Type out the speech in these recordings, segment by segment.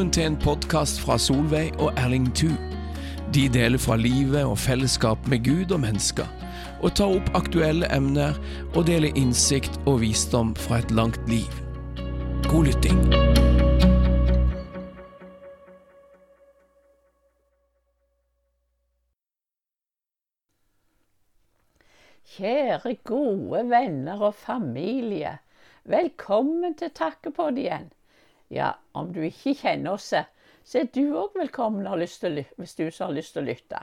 Velkommen til en podkast fra Solveig og Erling Thu. De deler fra livet og fellesskap med Gud og mennesker, og tar opp aktuelle emner og deler innsikt og visdom fra et langt liv. God lytting. Kjære gode venner og familie. Velkommen til Takkepod igjen. Ja, om du ikke kjenner oss, så er du òg velkommen til hvis du har lyst til å lytte.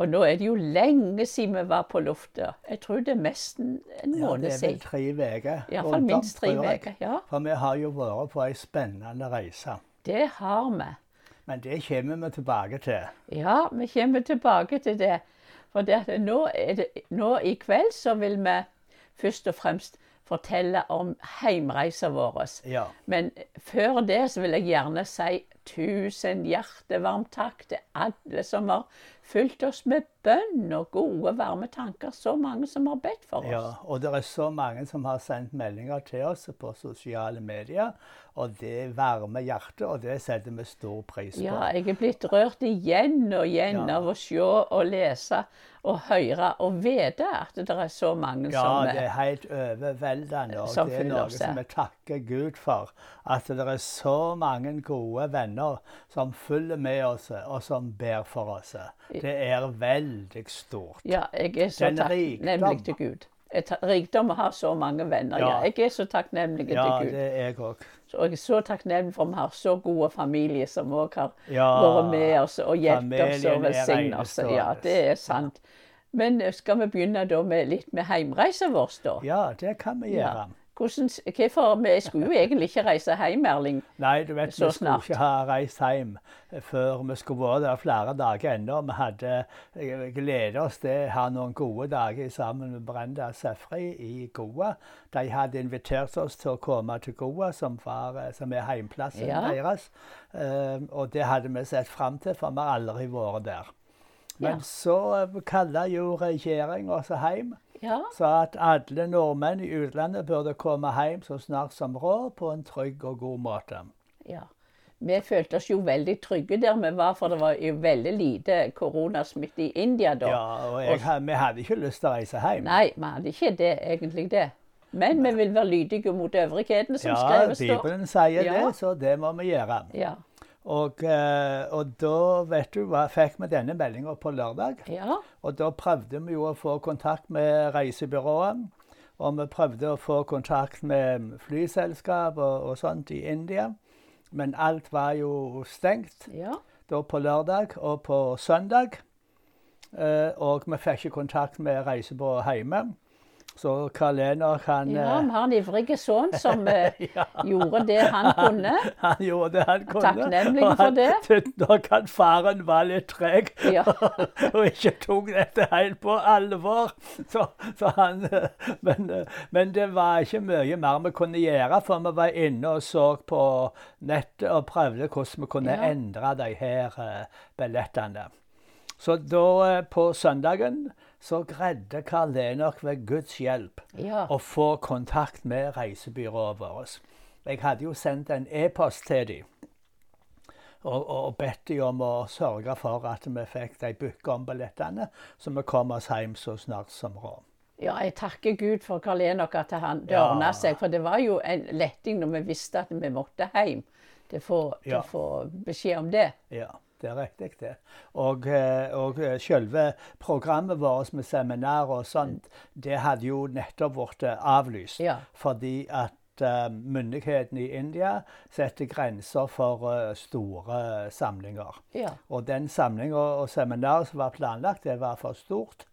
Og nå er det jo lenge siden vi var på lufta. Jeg tror det er nesten en Ja, måned det er vel tre uker. Iallfall minst tre uker. Ja, For vi har jo vært på ei spennende reise. det har vi. Men det kommer vi tilbake til. Ja, vi kommer tilbake til det. For det nå, er det, nå i kveld så vil vi først og fremst fortelle om heimreisa vår. Ja. Men før det så vil jeg gjerne si tusen hjertevarmt takk til alle som har fulgt oss med bønn og gode, varme tanker. Så mange som har bedt for oss. ja. Og det er så mange som har sendt meldinger til oss på sosiale medier. Og det varmer hjertet, og det setter vi stor pris på. Ja, jeg er blitt rørt igjen og igjen Ja. av å se og lese og høre og vite at det er så mange Ja, som det er helt overveldende. Og det er noe seg. som vi takker Gud for. At det er så mange gode venner som følger med oss, og som ber for oss. Det er veldig stort. Ja, jeg er så takknemlig til Gud. Et Rikdom å ha så mange venner. Ja. Ja. Jeg er så takknemlig Ja, til Gud. Ja, det er jeg òg. Så jeg er så takknemlig for at vi har så gode familier som òg har Ja, vært med oss og hjulpet oss og velsignet oss. Ja, det er sant. Men eh, skal vi begynne da med litt med heimreisen vår, da? Ja, det kan vi gjøre. Hvordan, hvorfor, vi skulle jo egentlig ikke reise hjem, Erling. Nei, du vet, Så vi skulle snart. ikke ha reist hjem før vi skulle vært der flere dager ennå. Vi hadde eh, gledet oss til å ha noen gode dager sammen med Brenda Sefri i Goa. De hadde invitert oss til å komme til Goa, som, var, eh, som er heimplassen Ja. deres. Eh, og det hadde vi sett fram til, for vi har aldri vært der. Men Ja. så kalte jo regjeringa oss hjem. Ja, sa at alle nordmenn i utlandet burde komme hjem så snart som råd på en trygg og god måte. ja. Vi følte oss jo veldig trygge der vi var, for det var jo veldig lite koronasmitte i India da. Ja, og jeg, og vi hadde ikke lyst til å reise hjem. Nei, vi hadde ikke det, egentlig det. Men vi vil være lydige mot øvrighetene som ja, skrevet står. Bibelen sier Ja. det, så det må vi gjøre. Ja. Og, eh, og da vet du hva, fikk vi denne meldinga på lørdag. ja. Og da prøvde vi jo å få kontakt med reisebyrået. Og vi prøvde å få kontakt med flyselskap og, og sånt i India. Men alt var jo stengt. Ja. da på lørdag og på søndag. Eh, og vi fikk ikke kontakt med reisebyrået hjemme. Så Karl Enok han, ja, vi eh, har en ivrig sønn som eh, ja, gjorde det han kunne. han gjorde det han kunne. takknemlig for han det. nok at faren var litt treg Ja. og ikke tok dette helt på alvor. Så, så han, eh, men, men det var ikke mye mer vi kunne gjøre, for vi var inne og så på nettet og prøvde hvordan vi kunne Ja. endre de her billettene. Så da, på søndagen, så greide Karl Enok ved Guds hjelp Ja. å få kontakt med reisebyrået vårt. Jeg hadde jo sendt en e-post til dem og, og bedt dem om å sørge for at vi fikk de booka om billettene, så vi kom oss hjem så snart som råd. ja, jeg takker Gud for Karl Enok at han, det Ja. ordna seg. For det var jo en letting når vi visste at vi måtte hjem. til å Ja. det beskjed om det. Ja, det er riktig, det. Og, eh, og eh, selve programmet vårt med seminar og sånt, det hadde jo nettopp blitt eh, avlyst. Ja. Fordi at myndighetene i India setter grenser for store samlinger. Ja. Og den samlinga og seminaret som var planlagt, det var for stort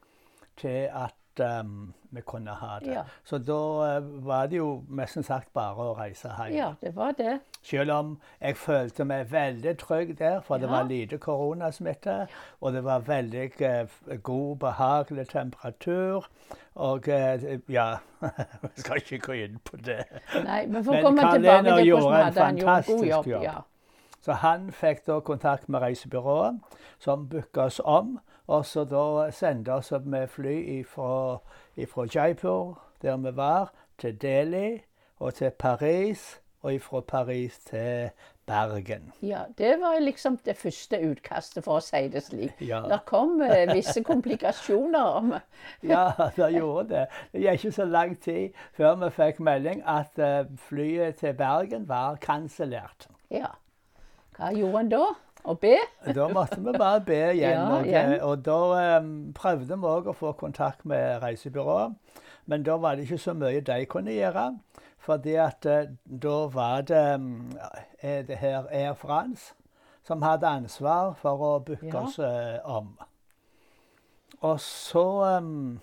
til at um, vi kunne ha det. Ja. Så da eh, var det jo nesten sagt bare å reise hjem. ja, det var det. Selv om jeg følte meg veldig trygg der, for det var lite koronasmitte. Og det var veldig eh, god, behagelig temperatur. Og eh, ja Vi skal ikke gå inn på det. Nei, Men får Men komme tilbake til gjorde hvordan en hadde han gjort en god fantastisk jobb. jobb. Ja. Så han fikk da kontakt med reisebyrået, som booka oss om. Og så da sendte oss med fly fra Jaipur, der vi var, til Delhi og til Paris. Og fra Paris til Bergen. Ja, det var liksom det første utkastet, for å si det slik. Ja. Det kom eh, visse komplikasjoner. om Ja, det gjorde det. Det gikk ikke så lang tid før vi fikk melding at eh, flyet til Bergen var kansellert. Ja. Hva gjorde en da? Å be? Da måtte vi bare be igjen. Ja, og, igjen. og da um, prøvde vi òg å få kontakt med reisebyrået. Men da var det ikke så mye de kunne gjøre. Fordi at uh, da var det um, det her Air France som hadde ansvar for å booke Ja. oss uh, om. Og så, um,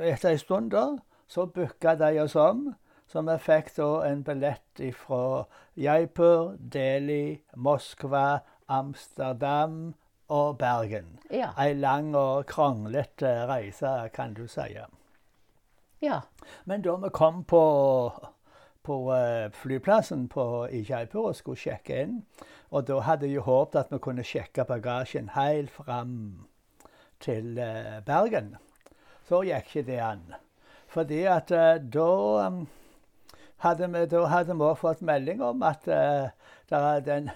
etter en stund da, så booka de oss om. Så vi fikk da en billett fra Jaipur, Delhi, Moskva, Amsterdam og Bergen. Ja. Ei lang og kronglete reise, kan du si. ja. Men da vi kom på, på eh, flyplassen på, i Jaipur og skulle sjekke inn, og da hadde jeg håpet at vi kunne sjekke bagasjen helt fram til eh, Bergen, så gikk ikke det an. Fordi at eh, da hadde vi, da hadde vi også fått melding om at uh, der, den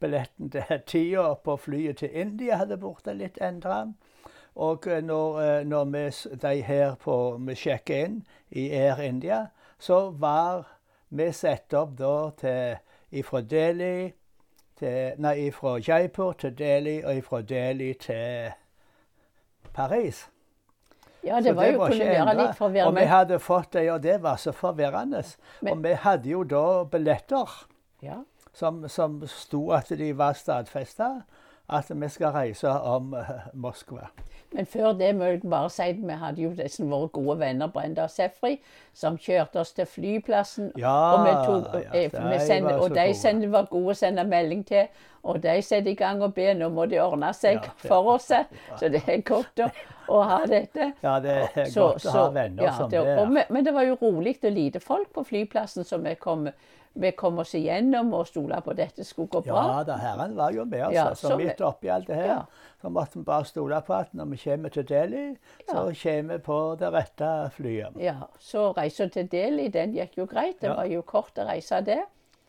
billetten til tida på flyet til India hadde blitt litt endra. Og eh, når, eh, når vi, de her på, vi sjekker inn i Air India, så var vi satt opp da til ifra Delhi til, Nei, fra Jaipur til Delhi, og ifra Delhi til Paris. ja, det var jo ikke kunne være litt litt Og vi hadde fått det, og det var så forvirrende. Men- og vi hadde jo da billetter Ja. Som, som sto at de var stadfesta. At vi skal reise om eh, Moskva. Men før det må jeg bare si at vi hadde jo disse våre gode venner Brenda og Sefri, som kjørte oss til flyplassen. Ja, og vi tok, ja, eh, de var og de sendte, var gode å sende melding til. Og de setter i gang og ber. Nå må de ordne seg Ja, ja. for oss. Så det er godt å, å ha dette. Ja, det er Så- godt å ha venner ja, som det. det. og Men det var jo rolig og lite folk på flyplassen, så vi kom, vi kom oss igjennom og stola på at dette skulle gå bra. Ja, da herren var jo med oss. Ja, altså. så- midt oppi alt det her, Ja. så måtte vi bare stole på at når vi kommer til Delhi, så kommer vi på det rette flyet. Ja, Så reisa til Delhi, den gikk jo greit. Det Ja. var jo kort å reise det.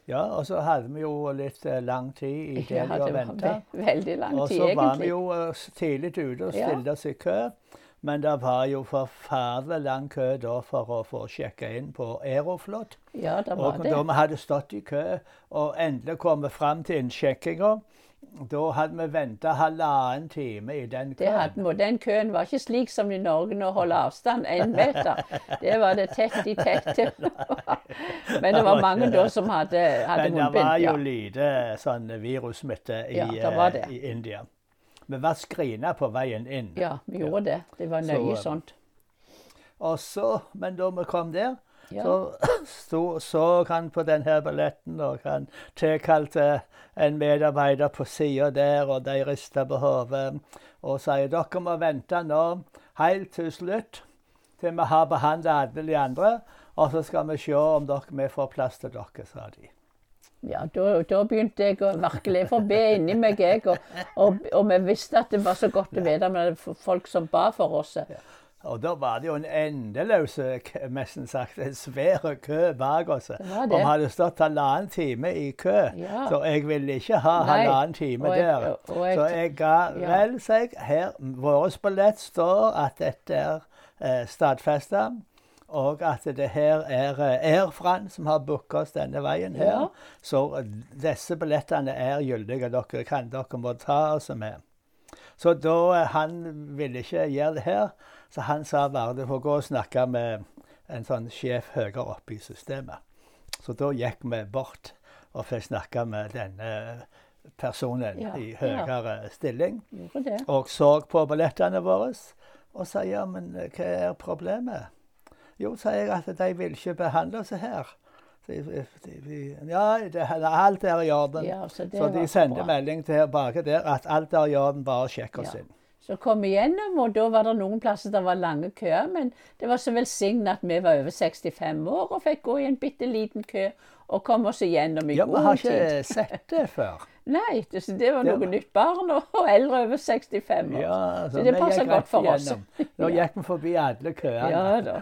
Ja, og så hadde vi jo litt eh, lang tid i Ja, Delhi det å vente. ve veldig lang tid, egentlig. Og så var vi jo eh, tidlig ute og Ja. stilte oss i kø. Men det var jo forferdelig lang kø da for å få sjekka inn på Aeroflot. Ja, det var Og det. da vi hadde stått i kø og endelig kommet fram til innsjekkinga, da hadde vi venta halvannen time i den Det hadde køen. vi, den køen var ikke slik som i Norge nå, holde avstand én meter. Det var det tett i tett. Men det var mange da som hadde, hadde Men det var jo Ja. lite sånn virussmitte i, Ja, eh, i India. Vi var skrina på veien inn. ja, vi gjorde det. Det var nøye så, sånt. Og så, men da vi kom der, Ja. så så han på denne billetten, og han tilkalte en medarbeider på sida der, og de rista på hodet og sier dere må vente nå helt til slutt, til vi har behandla alle de andre, og så skal vi se om dere, vi får plass til dere, sa de. Ja, da, da begynte jeg å virkelig få be inni meg, jeg. Og, og, og vi visste at det var så godt å vite med folk som ba for oss. Og da var det jo en endeløs, k- nesten sagt, en svær kø bak oss. Det Og vi hadde stått halvannen time i kø, Ja. så jeg ville ikke ha halvannen time jeg- der. jeg- så jeg ga ja. vel seg her Vår billett står at dette er eh, stadfesta, og at det her er eh, Air France som har booka oss denne veien her. Ja. Så disse billettene er gyldige. Dere kan dere må ta oss med. Så da eh, Han ville ikke gjøre det her, så han sa bare du får gå og snakke med en sånn sjef høyere oppe i systemet. Så da gikk vi bort og fikk snakke med denne personen Ja, i ja. høyere stilling. Og så på billettene våre og sa ja, men eh, hva er problemet? Jo, sa jeg at de vil ikke behandle oss her. De, de, de, ja, det, alt er i orden. Ja, så så de sendte bra. melding tilbake der at alt er i orden, bare sjekk oss Ja. inn. Så kom vi gjennom, og da var det noen plasser der var lange køer. Men det var så velsignet at vi var over 65 år og fikk gå i en bitte liten kø og kom oss igjennom i Ja, Vi har god tid. ikke sett det før. Nei, det, så det var noe var- nytt. Barn og, eldre over 65 år. Ja, så det passer godt for for oss. Nå gikk vi forbi alle køene. Ja da.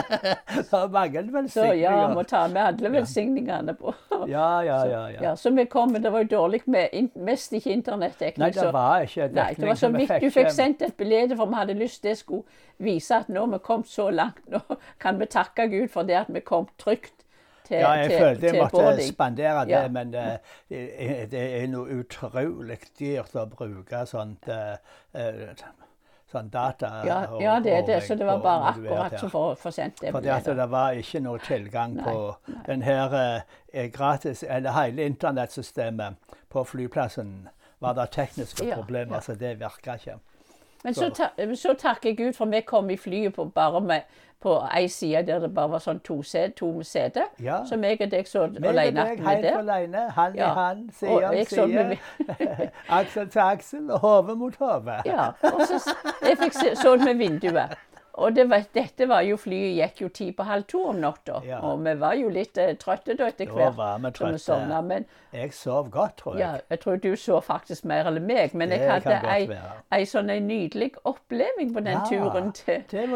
så mange Så ja, ja, må ta med alle velsigningene på. Ja, ja, ja. ja. Ja, så vi kom, men det var jo dårlig med mest ikke internettdekning. Nei, det var ikke dekning. Nei, det var så vi vidt du fikk sendt et bilde, for vi hadde lyst det skulle vise at nå vi kommet så langt. Nå kan vi takke Gud for det at vi kom trygt til, Ja, jeg til, følte jeg måtte spandere det, Ja. men uh, det det er noe utrolig dyrt å bruke sånt uh, sånn data. Ja, ja, det er det. Så det var bare akkurat så for å få sendt det Fordi at det var ikke noe tilgang Nei, på den her eh, gratis, eller hele internettsystemet på flyplassen. Var det tekniske Ja, problemer, ja. så det virka ikke. Men så, ta, så takker Gud for vi kom i flyet på, bare med, på ei side der det bare var sånn to, set, to seter. Ja. Så meg og deg så alene deg med der. alene, hand Ja. i hand, side om side. aksel til aksel og hode mot hode. Ja, og så jeg fikk se, så ut med vinduet. Og det var, dette var jo Flyet gikk jo ti på halv to om natta. Ja. Og vi var jo litt eh, trøtte da etter Da var vi trøtte. Sånne, Men Jeg sov godt, tror jeg. ja, jeg tror du så faktisk mer enn meg. Men jeg hadde ei, ei sånn nydelig oppleving på den Ja, turen til, Det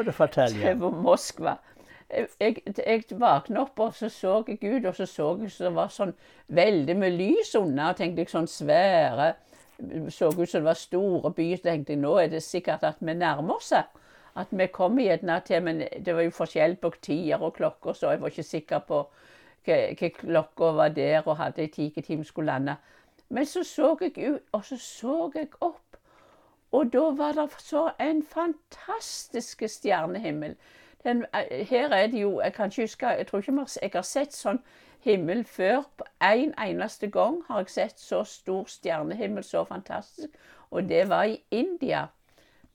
til Moskva. Jeg, jeg, jeg våkna opp, og så så jeg Gud, og så så jeg så det var sånn veldig med lys unna. Og tenkte jeg sånn svære Så ut som det var store byer. Tenkte jeg nå er det sikkert at vi nærmer oss. At vi kom gjerne til Men det var jo forskjell på tider og klokker, så jeg var ikke sikker på hva klokka var der, og hadde i hvilken skulle lande. Men så så jeg ut, og så så jeg opp. Og da var det så en fantastisk stjernehimmel. Den, eh, her er det jo Jeg kan ikke huske Jeg tror ikke jeg har sett sånn himmel før. På en eneste gang har jeg sett så stor stjernehimmel, så fantastisk. Og det var i India,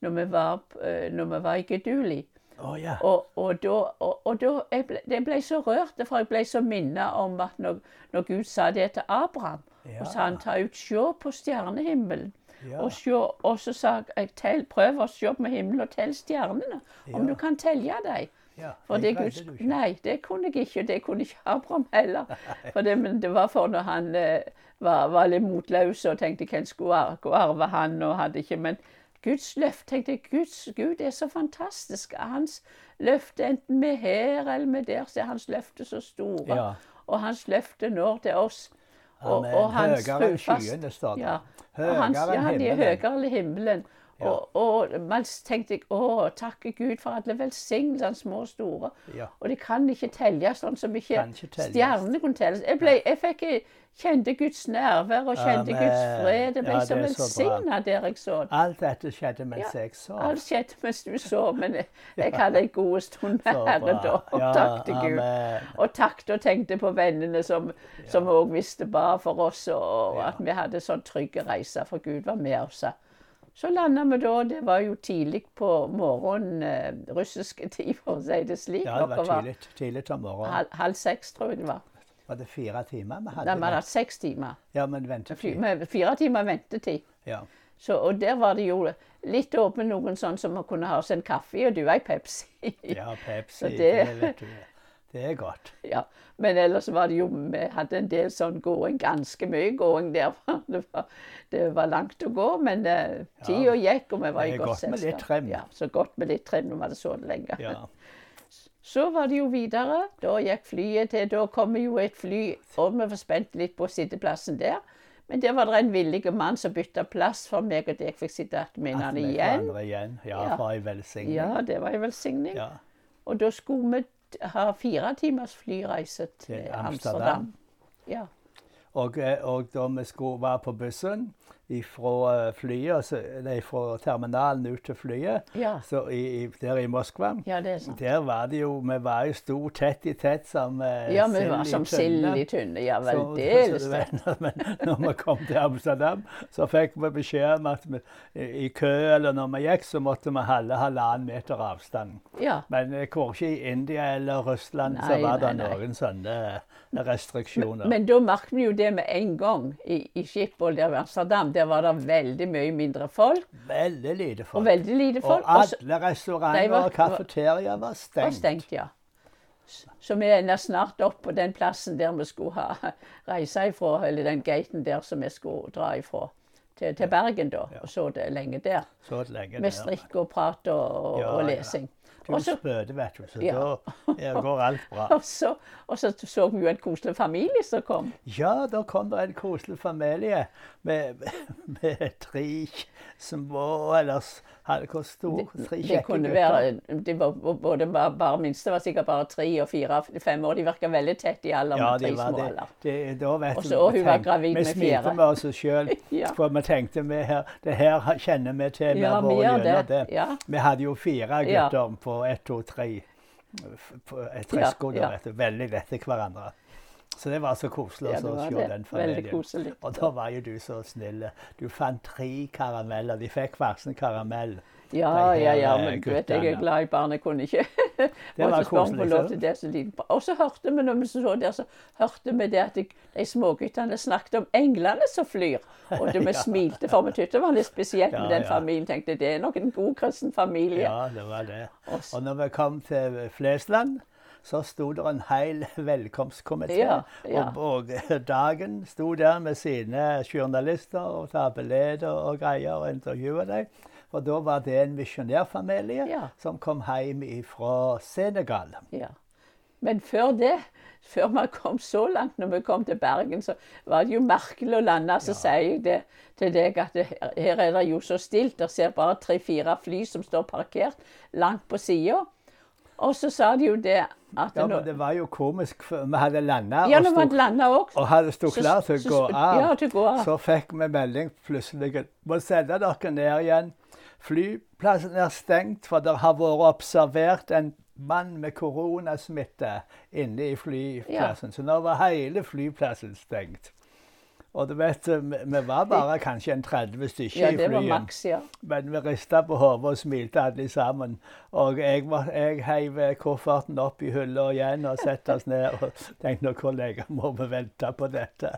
når vi var, eh, når vi var i Geduli. Oh, yeah. Og, og da, og, og da jeg, ble, jeg ble så rørt, for jeg ble så minnet om at når, når Gud sa det til Abraham, Ja. og sa han ta ut se på stjernehimmelen. Ja. Og, se, og så sa jeg tell, prøv å se på himmelen og tell stjernene, om Ja. du kan telle dem. ja. For det Gud, nei, det kunne jeg ikke. Det kunne ikke Abraham heller. For det, men det var for når han eh, var, var litt motløs og tenkte hvem skulle arve han, og hadde ikke Men Guds løft. tenkte jeg, Guds Gud er så fantastisk. Hans løfte, enten vi er her eller vi er der, så er hans løfte så store. Ja. Og hans løfte når til oss. Og, Amen. og hans Høyere enn skyene, står det. Ja. Høyere hans, ja, han er høyere enn himmelen. Ja. Og, og man tenkte jeg, å, takke Gud for alle velsignelsene, små og store. Ja. Og de kan ikke telles sånn som ikke, ikke stjernene kunne telles. Jeg, ble, jeg fikk, kjente Guds nærvær og kjente Amen. Guds fred. Jeg ble Ja, så velsigna der jeg så. Alt dette skjedde mens jeg så. Alt skjedde mens du så, men jeg, jeg hadde en god stund med Herren da. Og takk til Gud. Og takk og tenkte på vennene som som òg visste bare for oss, og og at vi hadde sånn trygge reiser, for Gud var med oss. Så landa vi da, det var jo tidlig på morgenen, eh, russiske tid, for å si det slik. Ja, det var tidlig, tidlig om morgenen. halv, halv seks, tror jeg det var. Var det fire timer vi Nei, hadde? vi hadde hatt seks timer. Ja, men ventetid. med fire timer ventetid. Ja. Så, og der var det jo litt åpent noen sånn som kunne ha oss en kaffe og du ei Pepsi. ja, Pepsi. Så det, det- vet du. Det er godt. Ja, men ellers var det jo Vi hadde en del sånn gåing, ganske mye gåing der. Det var, det var langt å gå, men uh, tida gikk, og vi var i godt godt med litt trim. Ja, så godt med litt trim når vi hadde sittet lenge. Ja. Så var det jo videre. Da gikk flyet til Da kom jo et fly, og vi var spent litt på sitteplassen der. Men der var det en villig mann som bytta plass for meg, og jeg fikk sitte med At vi igjen. igjen. Ja, Ja. for ei velsigning. Ja, det var en velsigning. Ja. Og da skulle vi t- ha fire timers flyreise til Til Amsterdam. Amsterdam. Ja. Og, eh, og da vi skulle være på bussen fra flyet, så, nei, fra terminalen ut til flyet, Ja. så i, i, der i Moskva ja, er. Der var det jo Vi var jo sto tett i tett som eh, Ja, vi var som sild i tynne. Ja, Så- veldeles. så var- Men når vi kom til Amsterdam, så fikk vi beskjed om at vi, i kø eller når vi gikk, så måtte vi holde halvannen meter avstand. Ja. Men eh, hvor ikke i India eller Russland så Nei, var det nei, nei. noen sånne restriksjoner. Men da merket vi jo det med en gang i, i Schiphol der i Amsterdam. Der var det veldig mye mindre folk, veldig lite og veldig lite folk. Og og alle restauranter og kafeteriaer var var stengt. stengt, ja. Så vi ender snart opp på den plassen der vi skulle ha reise ifra, eller den gaten der som vi skulle dra ifra. Til, til Bergen, da. Og så det lenge der. Så det lenge Med strikk og prat og, Ja, og ja. Du også, spøde, vet du, så Ja. da går alt bra. Og så, og så så vi jo en koselig familie som kom. Ja, da kom det en koselig familie med, med tre små Eller s- hadde hvor store? Tre Det kjekke kunne gutter. være det var både bare, bare minste var sikkert bare tre og fire, fem år. De virka veldig tett i alder, Ja, med tre små det. alder. det da vet Og du, så- og hun var gravid med fire. Vi smilte med oss sjøl, Ja. for vi tenkte vi her, det her kjenner vi til. Vi Ja, har vært gjennom det. Ja. Vi hadde jo fire gutter på ett, to, tre et tresko. Ja, da, ja. Veldig til hverandre. Så det var så koselig Ja, å det se det. den familien. Og da var jo du så snill. Du fant tre karameller. De fikk hver sin karamell. Ja, ja, ja, eh, men du vet, jeg er glad i barn. Jeg kunne ikke var spørre om koselig, det. Og så hørte vi når vi så der, så hørte vi det at de, de småguttene snakket om englene som flyr. Og det vi smilte, for vi syntes det var litt spesielt med den familien. Tenkte det er nok en god kristen familie. Ja, det var det. Og når vi kom til Flesland, så sto det en hel velkomstkomité. Ja, ja. Og, og Dagen sto der med sine journalister og tabeleder og greier og intervjua dem. Og da var det en misjonærfamilie Ja. som kom hjem fra Senegal. Ja. Men før det, før vi kom så langt, når vi kom til Bergen, så var det jo merkelig å lande. Så sier jeg det til deg at det, her er det jo så stilt. Der ser bare tre-fire fly som står parkert langt på sida. Og så sa de jo det at Ja, nå, men det var jo komisk, vi hadde landa Ja, og, stod, og hadde stått klar til å gå av. ja, til gå av. Så fikk vi melding plutselig må sette dere ned igjen. Flyplassen er stengt, for det har vært observert en mann med koronasmitte inne i flyplassen. Så nå var hele flyplassen stengt. Og du vet, vi vi var bare kanskje en 30 stykker Ja, i var flyet. ja. Men vi rista på hodet og smilte alle sammen. Og jeg, var, jeg heiv kofferten opp i hylla igjen og satte oss ned og tenkte nå hvor lenge må vi vente på dette?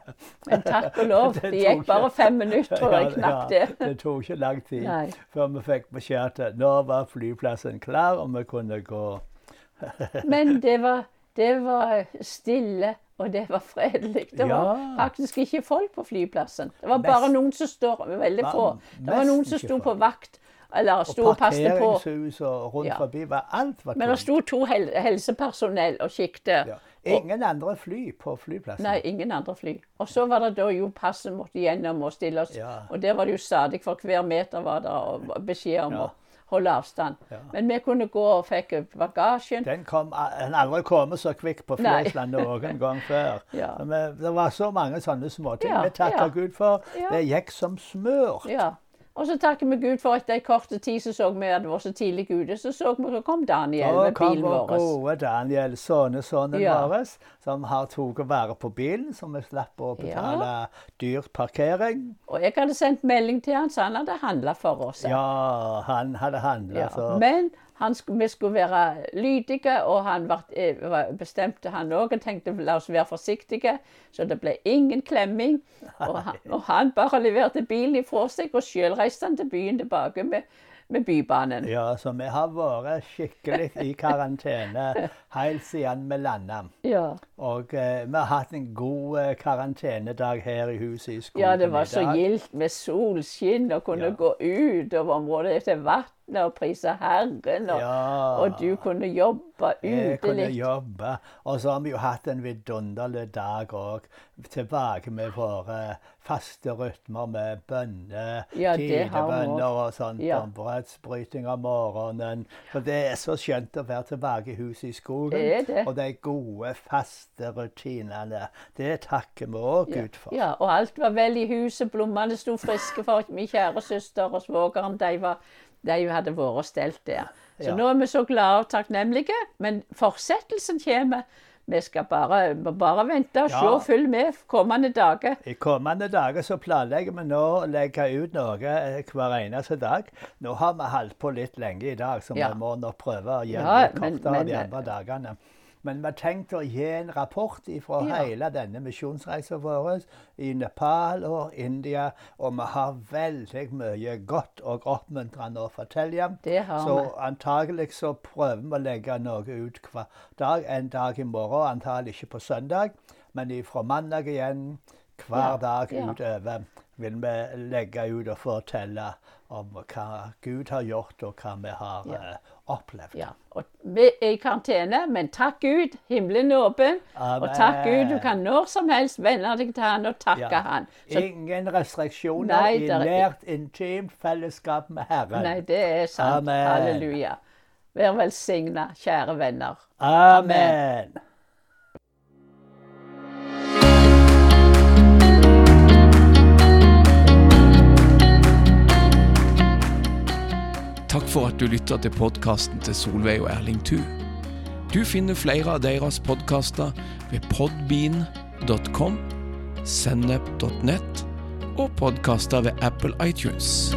Men takk og lov, Det det gikk bare fem minutter, tror jeg, knapt det. ja, det tok ikke lang tid Nei. før vi fikk beskjed at nå var flyplassen klar, og vi kunne gå. Men det var, det var stille, og det var fredelig. Det var Ja. faktisk ikke folk på flyplassen. Det var bare noen som står Veldig få. Det var noen som sto på vakt, eller sto Og og passet på. parkeringshus og rundt Ja. forbi var alt var Men det sto to hel helsepersonell og kikket. Ja. Ingen andre fly på flyplassen. Nei, ingen andre fly. Og så var det da jo passet måtte gjennom og stille oss. Og der var det jo stadig, for hver meter var det beskjed om å holde avstand. Ja. Men vi kunne gå og fikk bagasjen. Den kom en aldri kommet så kvikk på. Flesland noen gang før. Ja. Men det var så mange sånne småting Ja, vi takker. Gud for. Det gikk som smør. Ja. Og så takker vi Gud for etter en kort tid så så vi at det var så tidlig ute. Så så vi så kom Daniel med kom bilen vår vår. gode Daniel, sønnesønnen Ja. vår, som har tatt vare på bilen, så vi slapp å betale dyrt parkering. Og jeg hadde sendt melding til han, så han hadde handla for oss. Ja, han hadde handla, Ja. så Men han vi skulle være lydige, og han eh, bestemte han òg. Han tenkte la oss være forsiktige, så det ble ingen klemming. Og han, og han bare leverte bilen ifra seg, og sjøl reiste han til byen tilbake med, med Bybanen. Ja, så vi har vært skikkelig i karantene helt siden vi landa. Ja. Og eh, vi har hatt en god eh, karantenedag her i huset i skolen. Ja, det var så gildt med solskinn og kunne Ja. gå ut over området til vannet og prise Herren. Og, Ja. og du kunne jobbe ute litt. Jeg kunne jobbe. Og så har vi jo hatt en vidunderlig dag òg. Tilbake med våre faste rytmer med bønner, Ja, tidebønner og sånt. Ja. Brødsbryting om morgenen. For det er så skjønt å være tilbake i huset i skogen. Det er det. Og de gode, faste rutinene. Det takker vi òg Gud for. Ja, og alt var vel i huset. Blommene sto friske for min kjære søster og svogeren. De, var, de hadde vært og stelt der. Så Ja. nå er vi så glade og takknemlige. Men fortsettelsen kommer. Vi skal bare, bare vente og se Ja. og følge med kommende dager. I kommende dager så planlegger vi nå å legge ut noe eh, hver eneste dag. Nå har vi holdt på litt lenge i dag, så Ja. vi må nok prøve å gjøre men- kortere de andre dagene. Men vi har tenkt å gi en rapport fra Ja. hele denne misjonsreisen vår i Nepal og India. Og vi har veldig mye godt og oppmuntrende å fortelle. Har så vi. antagelig så prøver vi å legge noe ut hver dag. En dag i morgen, antagelig ikke på søndag, men fra mandag igjen hver dag ja. utover vil vi legge ut og fortelle om hva Gud har gjort, og hva vi har Ja. Opplevd. Ja, og vi er i karantene, men takk Gud, himmelen er åpen. Og takk Gud, du kan når som helst vende deg til han og takke Ja. han. Så, Ingen restriksjoner Nei, i der nært, intimt fellesskap med Herren. nei, det er sant. Amen. Halleluja. Vær velsigna, kjære venner. Amen. Takk for at du lytter til podkasten til Solveig og Erling Thu. Du finner flere av deres podkaster ved podbean.com, sennep.nett og podkaster ved Apple iTunes.